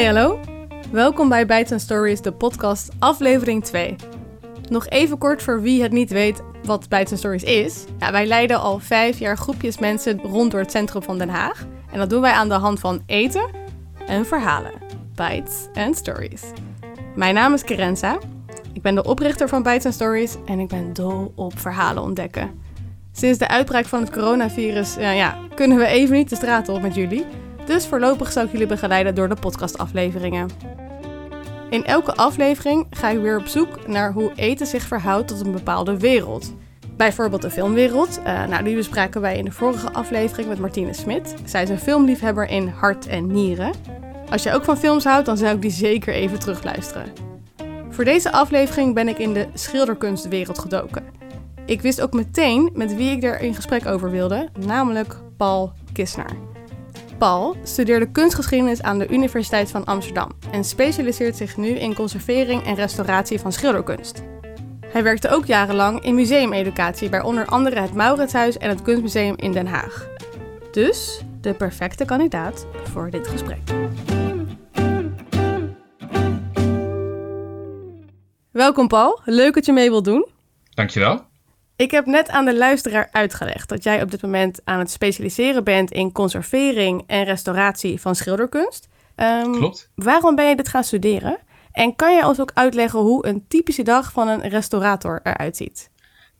Hey hallo, welkom bij Bites Stories, de podcast aflevering 2. Nog even kort voor wie het niet weet wat Bites Stories is. Ja, wij leiden al vijf jaar groepjes mensen rond door het centrum van Den Haag. En dat doen wij aan de hand van eten en verhalen. Bites and Stories. Mijn naam is Kerenza. Ik ben de oprichter van Bites Stories en ik ben dol op verhalen ontdekken. Sinds de uitbraak van het coronavirus uh, ja, kunnen we even niet de straat op met jullie. Dus voorlopig zal ik jullie begeleiden door de podcastafleveringen. In elke aflevering ga ik weer op zoek naar hoe eten zich verhoudt tot een bepaalde wereld. Bijvoorbeeld de filmwereld. Uh, nou, die bespraken wij in de vorige aflevering met Martine Smit. Zij is een filmliefhebber in hart en nieren. Als je ook van films houdt, dan zou ik die zeker even terugluisteren. Voor deze aflevering ben ik in de schilderkunstwereld gedoken. Ik wist ook meteen met wie ik er in gesprek over wilde, namelijk Paul Kisner. Paul studeerde kunstgeschiedenis aan de Universiteit van Amsterdam en specialiseert zich nu in conservering en restauratie van schilderkunst. Hij werkte ook jarenlang in museumeducatie bij onder andere het Mauritshuis en het Kunstmuseum in Den Haag. Dus de perfecte kandidaat voor dit gesprek. Welkom Paul, leuk dat je mee wilt doen. Dankjewel. Ik heb net aan de luisteraar uitgelegd dat jij op dit moment aan het specialiseren bent in conservering en restauratie van schilderkunst. Um, Klopt. Waarom ben je dit gaan studeren? En kan je ons ook uitleggen hoe een typische dag van een restaurator eruit ziet?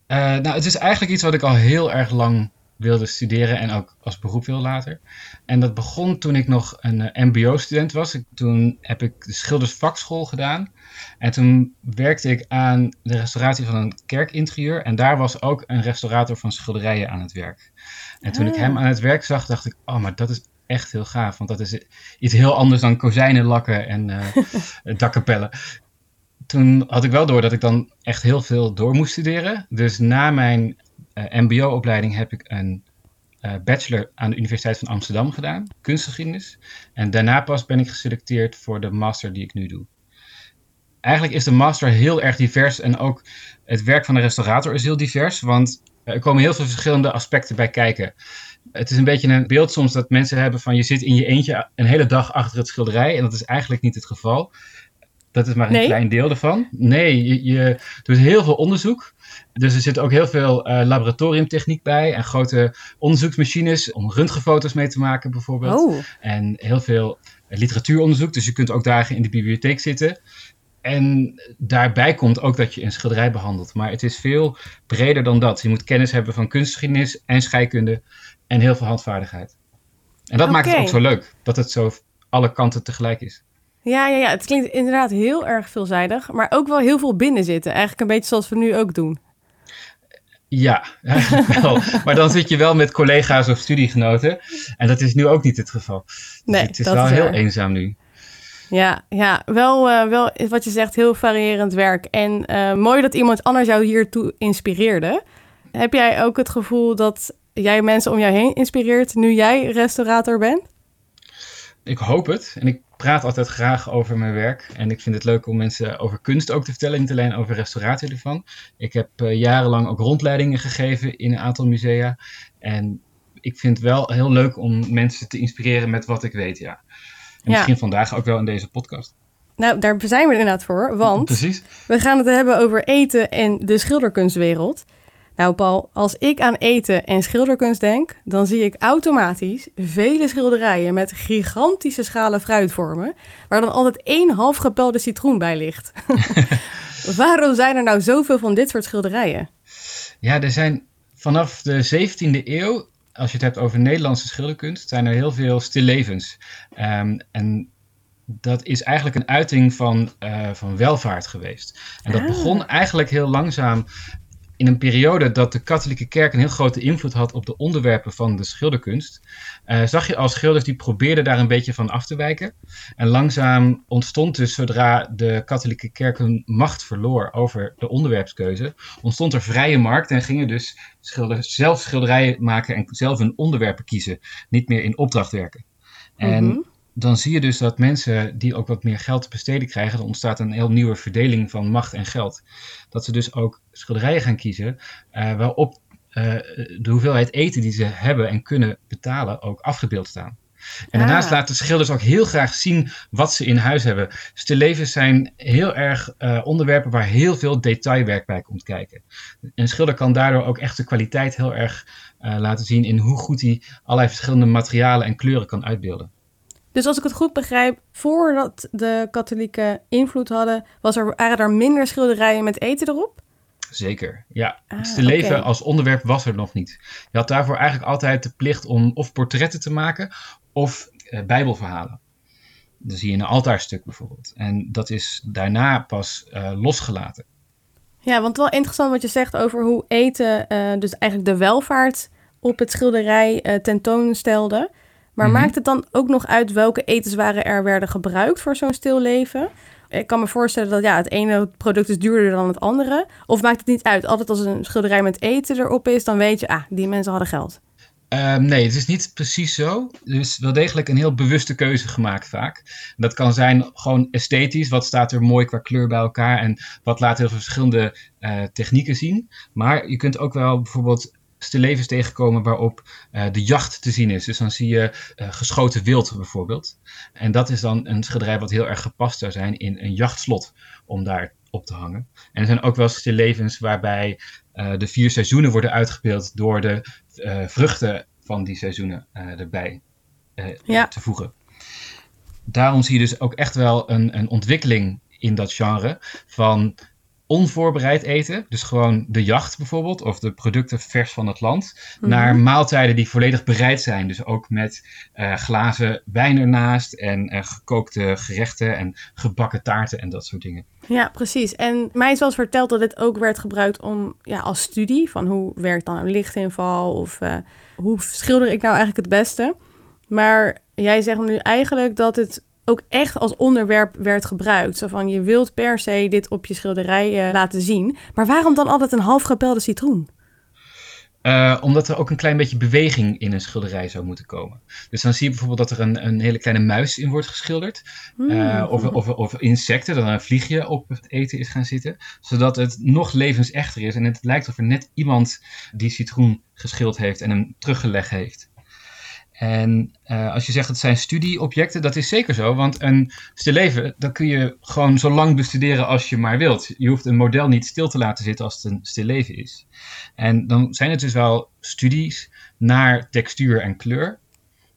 Uh, nou, het is eigenlijk iets wat ik al heel erg lang wilde studeren en ook als beroep wil later. En dat begon toen ik nog een uh, MBO-student was. toen heb ik de schildersvakschool gedaan. En toen werkte ik aan de restauratie van een kerkinterieur. En daar was ook een restaurator van schilderijen aan het werk. En toen ik hem ah. aan het werk zag, dacht ik: Oh, maar dat is echt heel gaaf. Want dat is iets heel anders dan kozijnen lakken en uh, dakkapellen. Toen had ik wel door dat ik dan echt heel veel door moest studeren. Dus na mijn MBO-opleiding heb ik een uh, bachelor aan de Universiteit van Amsterdam gedaan, kunstgeschiedenis. En daarna pas ben ik geselecteerd voor de master die ik nu doe. Eigenlijk is de master heel erg divers en ook het werk van de restaurator is heel divers, want er komen heel veel verschillende aspecten bij kijken. Het is een beetje een beeld soms dat mensen hebben van je zit in je eentje een hele dag achter het schilderij en dat is eigenlijk niet het geval. Dat is maar een klein deel ervan. Nee, je, je, doet heel veel onderzoek. Dus er zit ook heel veel uh, laboratoriumtechniek bij en grote onderzoeksmachines om röntgenfoto's mee te maken bijvoorbeeld. Oh. En heel veel literatuuronderzoek, dus je kunt ook dagen in de bibliotheek zitten. En daarbij komt ook dat je een schilderij behandelt. Maar het is veel breder dan dat. Je moet kennis hebben van kunstgeschiedenis en scheikunde en heel veel handvaardigheid. En dat maakt het ook zo leuk, dat het zo alle kanten tegelijk is. Ja, ja, ja, het klinkt inderdaad heel erg veelzijdig, maar ook wel heel veel binnen zitten. Eigenlijk een beetje zoals we nu ook doen. Ja, wel. maar dan zit je wel met collega's of studiegenoten. En dat is nu ook niet het geval. Nee, het is wel heel eenzaam nu. Ja, ja wel, uh, wel wat je zegt, heel variërend werk. En uh, mooi dat iemand anders jou hiertoe inspireerde. Heb jij ook het gevoel dat jij mensen om jou heen inspireert nu jij restaurator bent? Ik hoop het. En ik praat altijd graag over mijn werk. En ik vind het leuk om mensen over kunst ook te vertellen, niet alleen over restauratie ervan. Ik heb uh, jarenlang ook rondleidingen gegeven in een aantal musea. En ik vind het wel heel leuk om mensen te inspireren met wat ik weet, ja. En misschien vandaag ook wel in deze podcast. Nou, daar zijn we inderdaad voor, want Precies. we gaan het hebben over eten en de schilderkunstwereld. Nou, Paul, als ik aan eten en schilderkunst denk, dan zie ik automatisch vele schilderijen met gigantische schalen fruitvormen, waar dan altijd één half gepelde citroen bij ligt. Waarom zijn er nou zoveel van dit soort schilderijen? Ja, er zijn vanaf de 17e eeuw, als je het hebt over Nederlandse schilderkunst, zijn er heel veel stillevens. Um, en dat is eigenlijk een uiting van, uh, van welvaart geweest. En dat ah. begon eigenlijk heel langzaam in een periode dat de katholieke kerk een heel grote invloed had op de onderwerpen van de schilderkunst, uh, zag je al schilders die probeerden daar een beetje van af te wijken. En langzaam ontstond dus, zodra de katholieke kerk hun macht verloor over de onderwerpskeuze, ontstond er vrije markt en gingen dus schilders zelf schilderijen maken en zelf hun onderwerpen kiezen, niet meer in opdracht werken. En mhm dan zie je dus dat mensen die ook wat meer geld te besteden krijgen, er ontstaat een heel nieuwe verdeling van macht en geld. Dat ze dus ook schilderijen gaan kiezen uh, waarop uh, de hoeveelheid eten die ze hebben en kunnen betalen ook afgebeeld staan. En daarnaast laten schilders ook heel graag zien wat ze in huis hebben. Stillevens zijn heel erg uh, onderwerpen waar heel veel detailwerk bij komt kijken. Een schilder kan daardoor ook echt de kwaliteit heel erg laten zien in hoe goed hij allerlei verschillende materialen en kleuren kan uitbeelden. Dus als ik het goed begrijp, voordat de katholieken invloed hadden, was er, waren er minder schilderijen met eten erop? Zeker, ja. Ah, het leven als onderwerp was er nog niet. Je had daarvoor eigenlijk altijd de plicht om of portretten te maken of uh, bijbelverhalen. Dat zie je een altaarstuk bijvoorbeeld. En dat is daarna pas uh, losgelaten. Ja, want wel interessant wat je zegt over hoe eten uh, dus eigenlijk de welvaart op het schilderij uh, tentoonstelde. Maar mm maakt het dan ook nog uit welke etenswaren er werden gebruikt voor zo'n stil leven? Ik kan me voorstellen dat ja, het ene product is duurder dan het andere. Of maakt het niet uit? Altijd als een schilderij met eten erop is, dan weet je, ah, die mensen hadden geld. Um, nee, het is niet precies zo. Er is wel degelijk een heel bewuste keuze gemaakt vaak. Dat kan zijn gewoon esthetisch. Wat staat er mooi qua kleur bij elkaar en wat laat heel veel verschillende uh, technieken zien. Maar je kunt ook wel bijvoorbeeld levens tegenkomen waarop uh, de jacht te zien is. Dus dan zie je uh, geschoten wild bijvoorbeeld. En dat is dan een schilderij wat heel erg gepast zou zijn in een jachtslot om daar op te hangen. En er zijn ook wel levens waarbij uh, de vier seizoenen worden uitgebeeld door de vruchten van die seizoenen erbij ja. te voegen. Daarom zie je dus ook echt wel een, een ontwikkeling in dat genre van onvoorbereid eten, dus gewoon de jacht bijvoorbeeld, of de producten vers van het land, mhm. naar maaltijden die volledig bereid zijn. Dus ook met uh, glazen wijn ernaast en uh, gekookte gerechten en gebakken taarten en dat soort dingen. Ja, precies. En mij is wel eens verteld dat dit ook werd gebruikt om, ja, als studie van hoe werkt dan een lichtinval of uh, hoe schilder ik nou eigenlijk het beste. Maar jij zegt nu eigenlijk dat het ook echt als onderwerp werd gebruikt. Zo van, je wilt per se dit op je schilderij uh, laten zien. Maar waarom dan altijd een half gepelde citroen? Uh, omdat er ook een klein beetje beweging in een schilderij zou moeten komen. Dus dan zie je bijvoorbeeld dat er een, een hele kleine muis in wordt geschilderd. Uh, of, of, of, insecten, dat er een vliegje op het eten is gaan zitten. Zodat het nog levensechter is. En het lijkt of er net iemand die citroen geschild heeft en hem teruggelegd heeft. En uh, als je zegt het zijn studieobjecten, dat is zeker zo. Want een stilleven, dat kun je gewoon zo lang bestuderen als je maar wilt. Je hoeft een model niet stil te laten zitten als het een stilleven is. En dan zijn het dus wel studies naar textuur en kleur.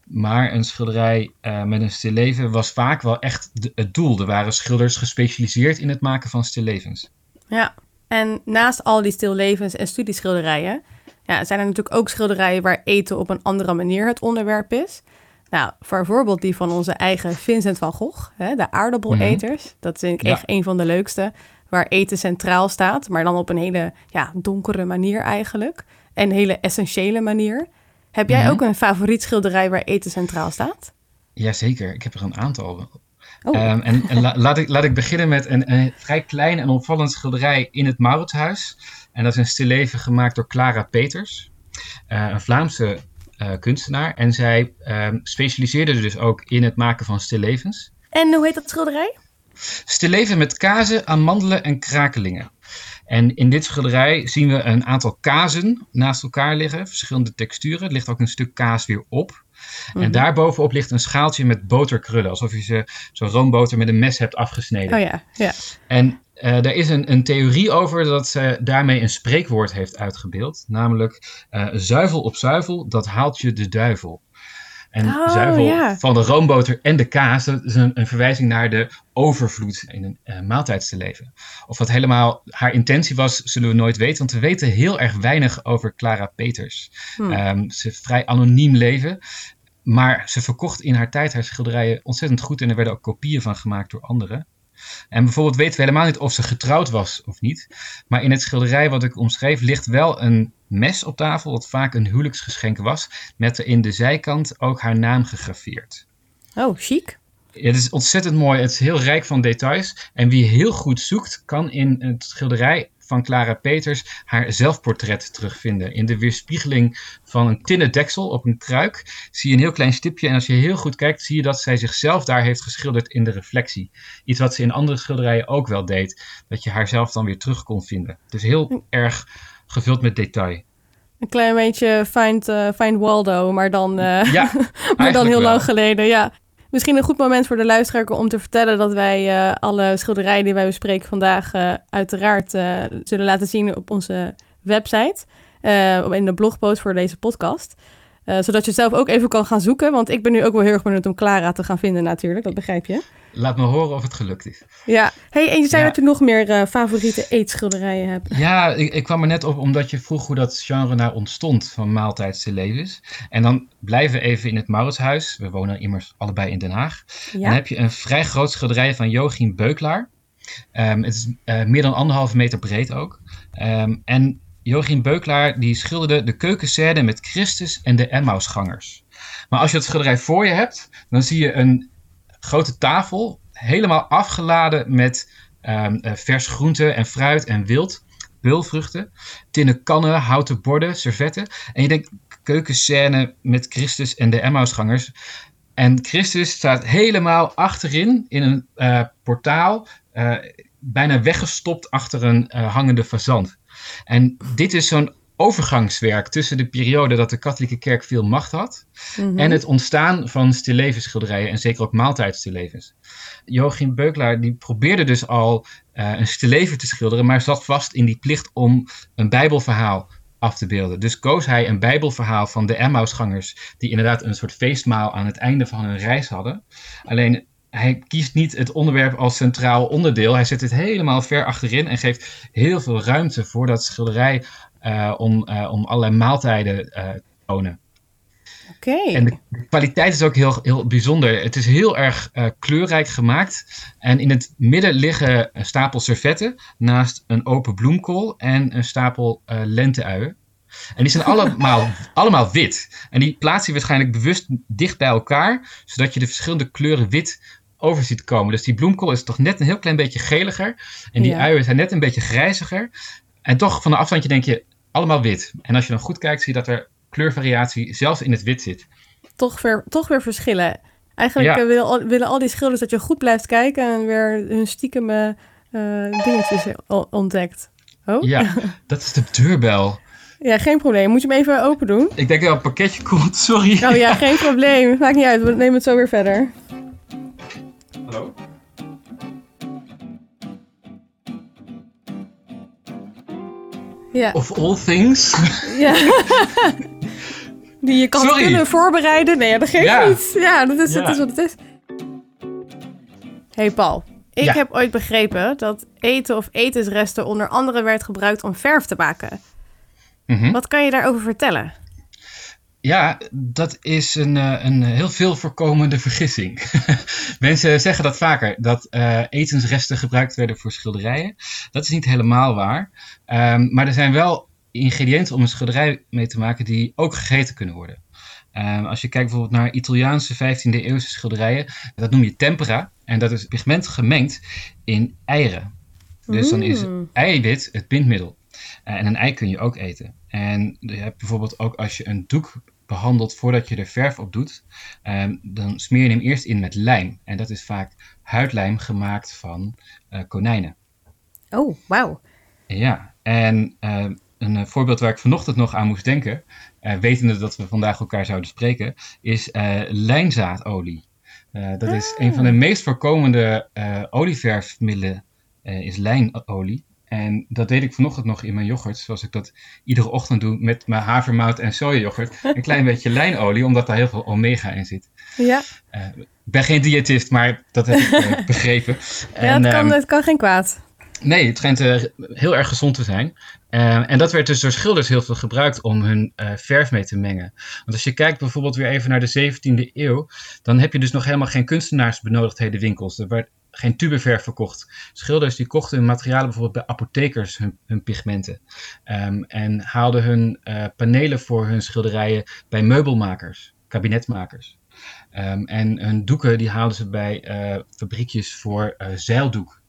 Maar een schilderij uh, met een stilleven was vaak wel echt het doel. Er waren schilders gespecialiseerd in het maken van stillevens. Ja, en naast al die stillevens en studieschilderijen ja, zijn er natuurlijk ook schilderijen waar eten op een andere manier het onderwerp is. Nou, bijvoorbeeld die van onze eigen Vincent van Gogh, hè, de aardappeleters. Mhm. Dat vind ik echt een van de leukste. Waar eten centraal staat, maar dan op een hele ja, donkere manier eigenlijk. En een hele essentiële manier. Heb jij mhm. ook een favoriet schilderij waar eten centraal staat? Jazeker, ik heb er een aantal. Oh. Um, en, en laat, ik, laat ik beginnen met een, een, vrij klein en opvallend schilderij in het Mauritshuis. En dat is een stilleven gemaakt door Clara Peters, uh, een Vlaamse uh, kunstenaar. En zij uh, specialiseerde dus ook in het maken van stillevens. En hoe heet dat schilderij? Stilleven met kazen, amandelen en krakelingen. En in dit schilderij zien we een aantal kazen naast elkaar liggen, verschillende texturen. Er ligt ook een stuk kaas weer op. En mhm. daarbovenop ligt een schaaltje met boterkrullen, alsof je ze zo roomboter met een mes hebt afgesneden. Oh ja, ja. En uh, er is een, een, theorie over dat ze daarmee een spreekwoord heeft uitgebeeld. Namelijk, uh, zuivel op zuivel, dat haalt je de duivel. En oh, zuivel van de roomboter en de kaas, dat is een, een verwijzing naar de overvloed in een uh, maaltijdsteleven. Of wat helemaal haar intentie was, zullen we nooit weten. Want we weten heel erg weinig over Clara Peters. Hmm. Um, ze vrij anoniem leven. Maar ze verkocht in haar tijd haar schilderijen ontzettend goed. En er werden ook kopieën van gemaakt door anderen. En bijvoorbeeld weten we helemaal niet of ze getrouwd was of niet. Maar in het schilderij wat ik omschreef ligt wel een mes op tafel, wat vaak een huwelijksgeschenk was, met er in de zijkant ook haar naam gegraveerd. Oh, chic. het is ontzettend mooi. Het is heel rijk van details. En wie heel goed zoekt, kan in het schilderij van Clara Peters haar zelfportret terugvinden. In de weerspiegeling van een tinnen deksel op een kruik zie je een heel klein stipje. En als je heel goed kijkt, zie je dat zij zichzelf daar heeft geschilderd in de reflectie. Iets wat ze in andere schilderijen ook wel deed. Dat je haarzelf dan weer terug kon vinden. Dus heel erg gevuld met detail. Een klein beetje Find, uh, find Waldo, maar dan, uh, ja, maar dan heel wel. lang geleden. Ja. Misschien een goed moment voor de luisteraar om te vertellen dat wij uh, alle schilderijen die wij bespreken vandaag uiteraard zullen laten zien op onze website. in de blogpost voor deze podcast. Uh, zodat je zelf ook even kan gaan zoeken. Want ik ben nu ook wel heel erg benieuwd om Clara te gaan vinden natuurlijk. Dat begrijp je. Laat me horen of het gelukt is. Ja. Hey, en je zei ja. dat je nog meer uh, favoriete eetschilderijen hebt. Ja, ik, ik, kwam er net op omdat je vroeg hoe dat genre nou ontstond van maaltijdse levens. En dan blijven we even in het Mauritshuis. We wonen immers allebei in Den Haag. Ja. Dan heb je een vrij groot schilderij van Joachim Beukelaar. Um, het is uh, meer dan anderhalve meter breed ook. Um, en Joachim Beukelaar die schilderde de keukenscène met Christus en de Emmausgangers. Maar als je het schilderij voor je hebt, dan zie je een grote tafel, helemaal afgeladen met um, uh, vers groente en fruit en wild, peulvruchten, tinnen kannen, houten borden, servetten. En je denkt, keukenscène met Christus en de Emmausgangers. En Christus staat helemaal achterin in een uh, portaal, uh, bijna weggestopt achter een hangende fazant. En dit is zo'n overgangswerk tussen de periode dat de katholieke kerk veel macht had mm -hmm. en het ontstaan van stillevensschilderijen en zeker ook maaltijdstillevens. Joachim Beukelaar die probeerde dus al uh, een stilleven te schilderen, maar zat vast in die plicht om een bijbelverhaal af te beelden. Dus koos hij een bijbelverhaal van de Emmausgangers die inderdaad een soort feestmaal aan het einde van hun reis hadden. Alleen hij kiest niet het onderwerp als centraal onderdeel. Hij zet het helemaal ver achterin en geeft heel veel ruimte voor dat schilderij uh, om, uh, om allerlei maaltijden uh, te tonen. Oké. Okay. En de kwaliteit is ook heel, heel bijzonder. Het is heel erg kleurrijk gemaakt. En in het midden liggen een stapel servetten naast een open bloemkool en een stapel lenteuien. En die zijn allemaal, allemaal wit. En die plaats je waarschijnlijk bewust dicht bij elkaar, zodat je de verschillende kleuren wit over ziet komen. Dus die bloemkool is toch net een heel klein beetje geliger. En die Ja. uien zijn net een beetje grijziger. En toch van een afstandje denk je, allemaal wit. En als je dan goed kijkt, zie je dat er kleurvariatie zelfs in het wit zit. Toch weer, toch weer verschillen. Eigenlijk Ja. eh, willen, al, willen al die schilders dat je goed blijft kijken en weer hun stiekem eh, eh, dingetjes ontdekt. Oh? Ja, dat is de deurbel. Ja, geen probleem. Moet je hem even open doen? Ik denk dat er een pakketje komt, sorry. Oh ja, geen probleem. Maakt niet uit. We nemen het zo weer verder. Ja. Of all things. ja. Die je kan Sorry. kunnen voorbereiden. Nee, dat geeft Ja. niet. Ja, dat is, Ja. dat is wat het is. hey Paul. Ik Ja. heb ooit begrepen dat eten of etensresten onder andere werd gebruikt om verf te maken. Mhm. Wat kan je daarover vertellen? Ja, dat is een, eh, een heel veel voorkomende vergissing. Mensen zeggen dat vaker, dat eh, etensresten gebruikt werden voor schilderijen. Dat is niet helemaal waar. Ehm, maar er zijn wel ingrediënten om een schilderij mee te maken die ook gegeten kunnen worden. Ehm, als je kijkt bijvoorbeeld naar Italiaanse 15e eeuwse schilderijen, dat noem je tempera. En dat is pigment gemengd in eieren. Dus dan is Mm. eiwit het bindmiddel. Eh, en een ei kun je ook eten. En je hebt bijvoorbeeld ook als je een doek behandelt voordat je er verf op doet, ehm, dan smeer je hem eerst in met lijm. En dat is vaak huidlijm gemaakt van eh, konijnen. Oh, wauw. Ja, en eh, een eh, voorbeeld waar ik vanochtend nog aan moest denken, eh, wetende dat we vandaag elkaar zouden spreken, is lijnzaadolie. Dat is Ah. een van de meest voorkomende olieverfmiddelen, is lijnolie. En dat deed ik vanochtend nog in mijn yoghurt, zoals ik dat iedere ochtend doe met mijn havermout en sojayoghurt. Een klein beetje lijnolie, omdat daar heel veel omega in zit. Ja, Eh, ik ben geen diëtist, maar dat heb ik eh, begrepen. ja En, het, kan, ehm, het kan geen kwaad. Nee, het schijnt eh, heel erg gezond te zijn. En dat werd dus door schilders heel veel gebruikt om hun verf mee te mengen. Want als je kijkt bijvoorbeeld weer even naar de 17e eeuw, dan heb je dus nog helemaal geen kunstenaarsbenodigdheden winkels. Er werd geen tubeverf verkocht. Schilders die kochten hun materialen bijvoorbeeld bij apothekers, hun, pigmenten. Ehm, en haalden hun eh, panelen voor hun schilderijen bij meubelmakers, kabinetmakers. Ehm, en hun doeken die haalden ze bij eh, fabriekjes voor eh, zeildoek,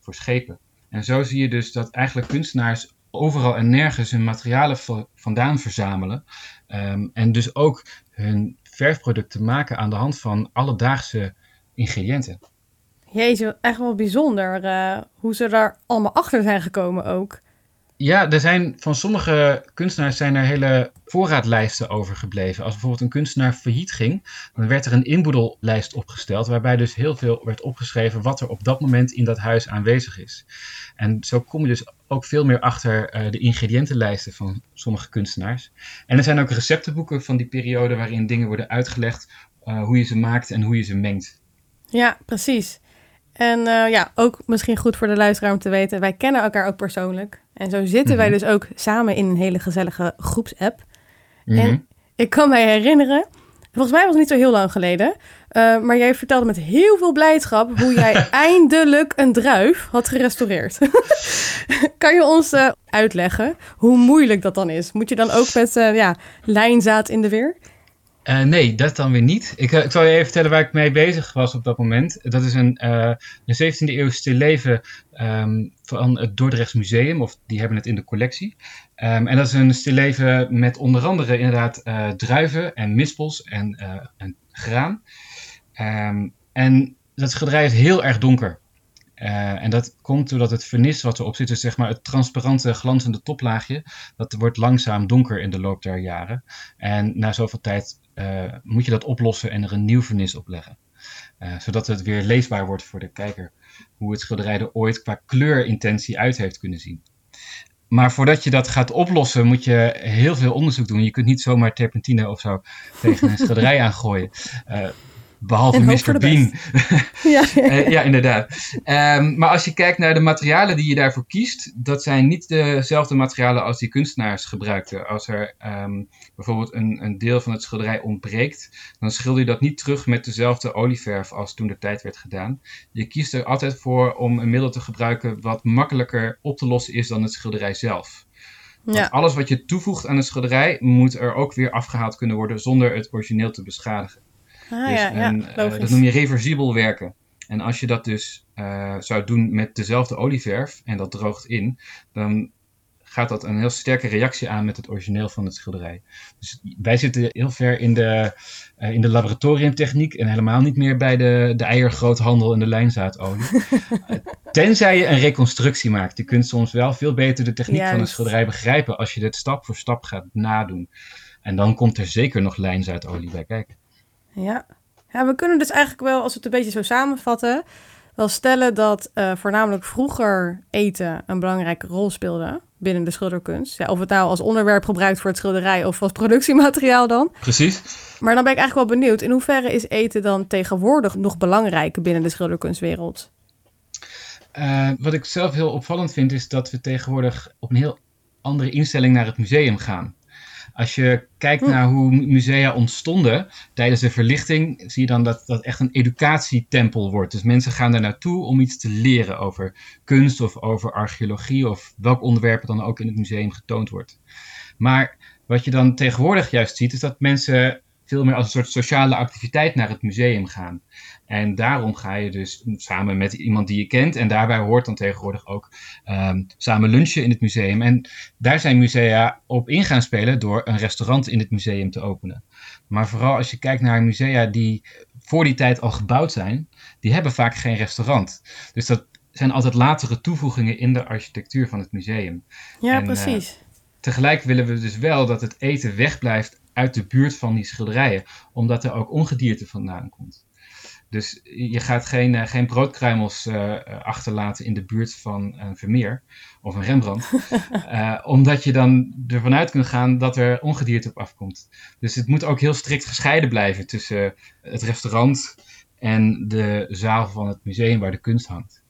voor schepen. En zo zie je dus dat eigenlijk kunstenaars overal en nergens hun materialen va- vandaan verzamelen. Ehm, en dus ook hun verfproducten maken aan de hand van alledaagse ingrediënten. Wat echt wel bijzonder eh, hoe ze daar allemaal achter zijn gekomen ook. Ja, er zijn van sommige kunstenaars zijn er hele voorraadlijsten overgebleven. Als bijvoorbeeld een kunstenaar failliet ging, dan werd er een inboedellijst opgesteld, waarbij dus heel veel werd opgeschreven wat er op dat moment in dat huis aanwezig is. En zo kom je dus ook veel meer achter uh, de ingrediëntenlijsten van sommige kunstenaars. En er zijn ook receptenboeken van die periode waarin dingen worden uitgelegd uh, hoe je ze maakt en hoe je ze mengt. Ja, precies. En uh, ja, ook misschien goed voor de luisteraar om te weten, wij kennen elkaar ook persoonlijk. En zo zitten wij mhm. dus ook samen in een hele gezellige groepsapp. Mm En ik kan mij herinneren, volgens mij was het niet zo heel lang geleden, uh, maar jij vertelde met heel veel blijdschap hoe jij eindelijk een druif had gerestaureerd. kan je ons uh, uitleggen hoe moeilijk dat dan is? Moet je dan ook met ja, lijnzaad in de weer? Uh, nee, dat dan weer niet. Ik, ik, zal je even vertellen waar ik mee bezig was op dat moment. Dat is een, uh, een 17e eeuw leven um, van het Dordrechts Museum, of die hebben het in de collectie. Um, en dat is een stilleven met onder andere inderdaad druiven en mispels en, en graan. Um, en dat schilderij is heel erg donker. Uh, en dat komt doordat het vernis wat erop zit, dus zeg maar het transparante glanzende toplaagje, dat wordt langzaam donker in de loop der jaren. En na zoveel tijd uh, moet je dat oplossen en er een nieuw vernis op leggen. Uh, zodat het weer leesbaar wordt voor de kijker. Hoe het schilderij er ooit qua kleurintentie uit heeft kunnen zien. Maar voordat je dat gaat oplossen, moet je heel veel onderzoek doen. Je kunt niet zomaar terpentine of zo tegen een schilderij aangooien. Uh, Behalve Mr. Bean. ja, uh, ja, inderdaad. Um, maar als je kijkt naar de materialen die je daarvoor kiest, dat zijn niet dezelfde materialen als die kunstenaars gebruikten. Als er um, bijvoorbeeld een, een deel van het schilderij ontbreekt, dan schilder je dat niet terug met dezelfde olieverf als toen de tijd werd gedaan. Je kiest er altijd voor om een middel te gebruiken wat makkelijker op te lossen is dan het schilderij zelf. Want ja. alles wat je toevoegt aan het schilderij moet er ook weer afgehaald kunnen worden zonder het origineel te beschadigen. Ah, dus ja, ja, uh, dat noem je reversibel werken. En als je dat dus uh, zou doen met dezelfde olieverf en dat droogt in, dan gaat dat een heel sterke reactie aan met het origineel van het schilderij. Dus wij zitten heel ver in de, uh, in de laboratoriumtechniek en helemaal niet meer bij de, de eiergroothandel en de lijnzaadolie. Tenzij je een reconstructie maakt. Je kunt soms wel veel beter de techniek van een schilderij begrijpen als je dit stap voor stap gaat nadoen. En dan komt er zeker nog lijnzaadolie bij kijken. Ja. ja, we kunnen dus eigenlijk wel, als we het een beetje zo samenvatten, wel stellen dat uh, voornamelijk vroeger eten een belangrijke rol speelde binnen de schilderkunst. Ja, of het nou als onderwerp gebruikt voor het schilderij of als productiemateriaal dan. Precies. Maar dan ben ik eigenlijk wel benieuwd, in hoeverre is eten dan tegenwoordig nog belangrijk binnen de schilderkunstwereld? Uh, wat ik zelf heel opvallend vind, is dat we tegenwoordig op een heel andere instelling naar het museum gaan. Als je kijkt hm. naar hoe musea ontstonden tijdens de verlichting, zie je dan dat dat echt een educatietempel wordt. Dus mensen gaan daar naartoe om iets te leren over kunst of over archeologie of welk onderwerp dan ook in het museum getoond wordt. Maar wat je dan tegenwoordig juist ziet, is dat mensen veel meer als een soort sociale activiteit naar het museum gaan. En daarom ga je dus samen met iemand die je kent. En daarbij hoort dan tegenwoordig ook um, samen lunchen in het museum. En daar zijn musea op in gaan spelen door een restaurant in het museum te openen. Maar vooral als je kijkt naar musea die voor die tijd al gebouwd zijn, die hebben vaak geen restaurant. Dus dat zijn altijd latere toevoegingen in de architectuur van het museum. Ja, en, precies. Uh, tegelijk willen we dus wel dat het eten wegblijft uit de buurt van die schilderijen, omdat er ook ongedierte vandaan komt. Dus je gaat geen, uh, geen broodkruimels uh, achterlaten in de buurt van een Vermeer of een Rembrandt. uh, omdat je dan ervan uit kunt gaan dat er ongedierte op afkomt. Dus het moet ook heel strikt gescheiden blijven tussen het restaurant en de zaal van het museum waar de kunst hangt.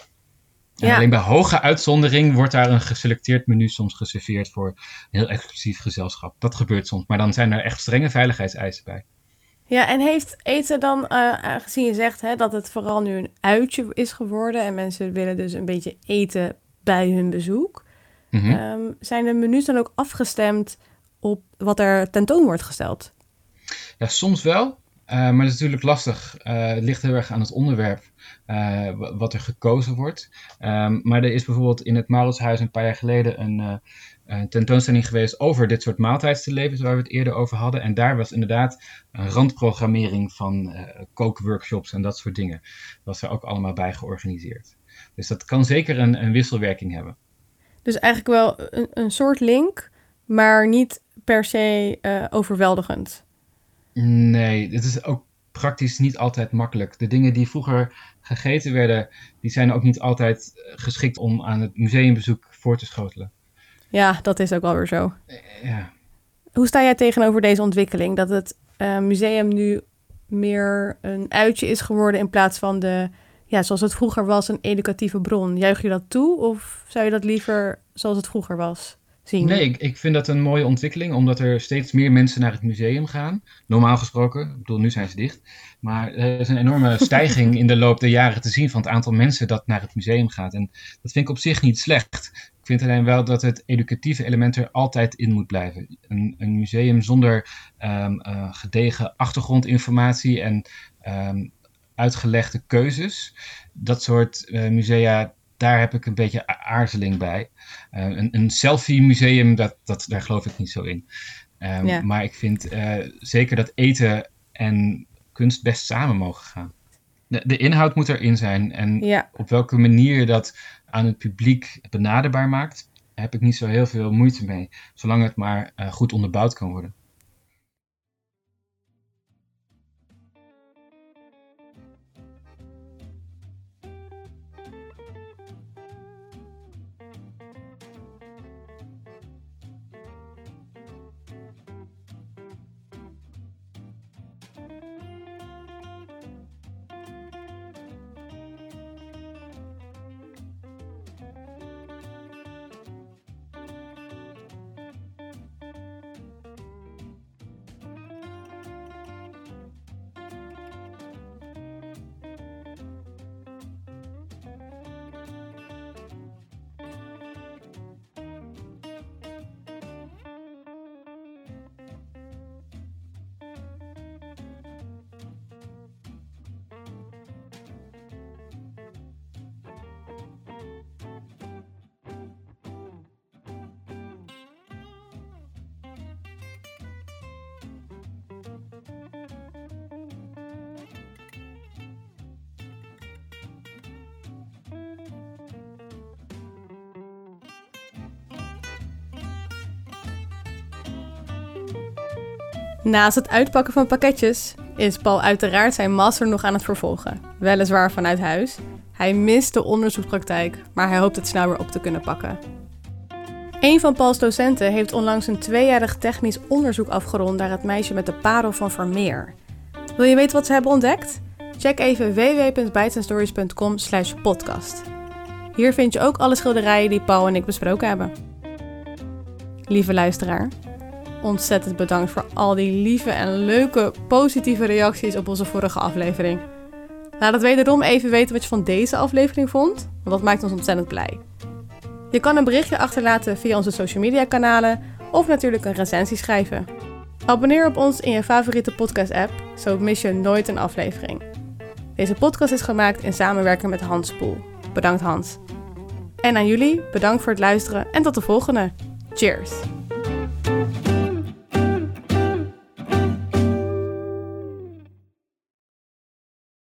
Ja. Alleen bij hoge uitzondering wordt daar een geselecteerd menu soms geserveerd voor een heel exclusief gezelschap. Dat gebeurt soms, maar dan zijn er echt strenge veiligheidseisen bij. Ja, en heeft eten dan, uh, aangezien je zegt hè, dat het vooral nu een uitje is geworden en mensen willen dus een beetje eten bij hun bezoek, mm -hmm. um, zijn de menus dan ook afgestemd op wat er tentoon wordt gesteld? Ja, soms wel. Uh, maar dat is natuurlijk lastig. Uh, het ligt heel erg aan het onderwerp wat er gekozen wordt. Um, maar er is bijvoorbeeld in het Mauritshuis een paar jaar geleden een, een tentoonstelling geweest over dit soort maaltijdslevens waar we het eerder over hadden. En daar was inderdaad een randprogrammering van kookworkshops en dat soort dingen. Dat was er ook allemaal bij georganiseerd. Dus dat kan zeker een, een wisselwerking hebben. Dus eigenlijk wel een, een soort link, maar niet per se uh, overweldigend. Nee, het is ook praktisch niet altijd makkelijk. De dingen die vroeger gegeten werden, die zijn ook niet altijd geschikt om aan het museumbezoek voor te schotelen. Ja, dat is ook alweer zo. Eh, ja. Hoe sta jij tegenover deze ontwikkeling? Dat het uh, museum nu meer een uitje is geworden in plaats van de, ja, zoals het vroeger was, een educatieve bron. Juich je dat toe of zou je dat liever zoals het vroeger was? Zien? Nee, ik, ik vind dat een mooie ontwikkeling, omdat er steeds meer mensen naar het museum gaan. Normaal gesproken, ik bedoel, nu zijn ze dicht. Maar er is een enorme stijging in de loop der jaren te zien van het aantal mensen dat naar het museum gaat. En dat vind ik op zich niet slecht. Ik vind alleen wel dat het educatieve element er altijd in moet blijven. Een, een museum zonder um, uh, gedegen achtergrondinformatie en um, uitgelegde keuzes. Dat soort uh, musea, daar heb ik een beetje aarzeling bij. Uh, een, een selfie-museum, dat, dat, daar geloof ik niet zo in. Um, ja. Maar ik vind zeker dat eten en kunst best samen mogen gaan. De, de inhoud moet erin zijn. En ja. op welke manier dat aan het publiek benaderbaar maakt, heb ik niet zo heel veel moeite mee. Zolang het maar uh, goed onderbouwd kan worden. Naast het uitpakken van pakketjes is Paul uiteraard zijn master nog aan het vervolgen. Weliswaar vanuit huis. Hij mist de onderzoekspraktijk, maar hij hoopt het snel weer op te kunnen pakken. Een van Pauls docenten heeft onlangs een tweejarig technisch onderzoek afgerond naar het meisje met de parel van Vermeer. Wil je weten wat ze hebben ontdekt? Check even www.bijtenstories.com slash podcast. Hier vind je ook alle schilderijen die Paul en ik besproken hebben. Lieve luisteraar, ontzettend bedankt voor al die lieve en leuke positieve reacties op onze vorige aflevering. Laat het wederom even weten wat je van deze aflevering vond, want dat maakt ons ontzettend blij. Je kan een berichtje achterlaten via onze social media kanalen of natuurlijk een recensie schrijven. Abonneer op ons in je favoriete podcast app, zo mis je nooit een aflevering. Deze podcast is gemaakt in samenwerking met Hans Poel. Bedankt Hans. En aan jullie, bedankt voor het luisteren en tot de volgende. Cheers!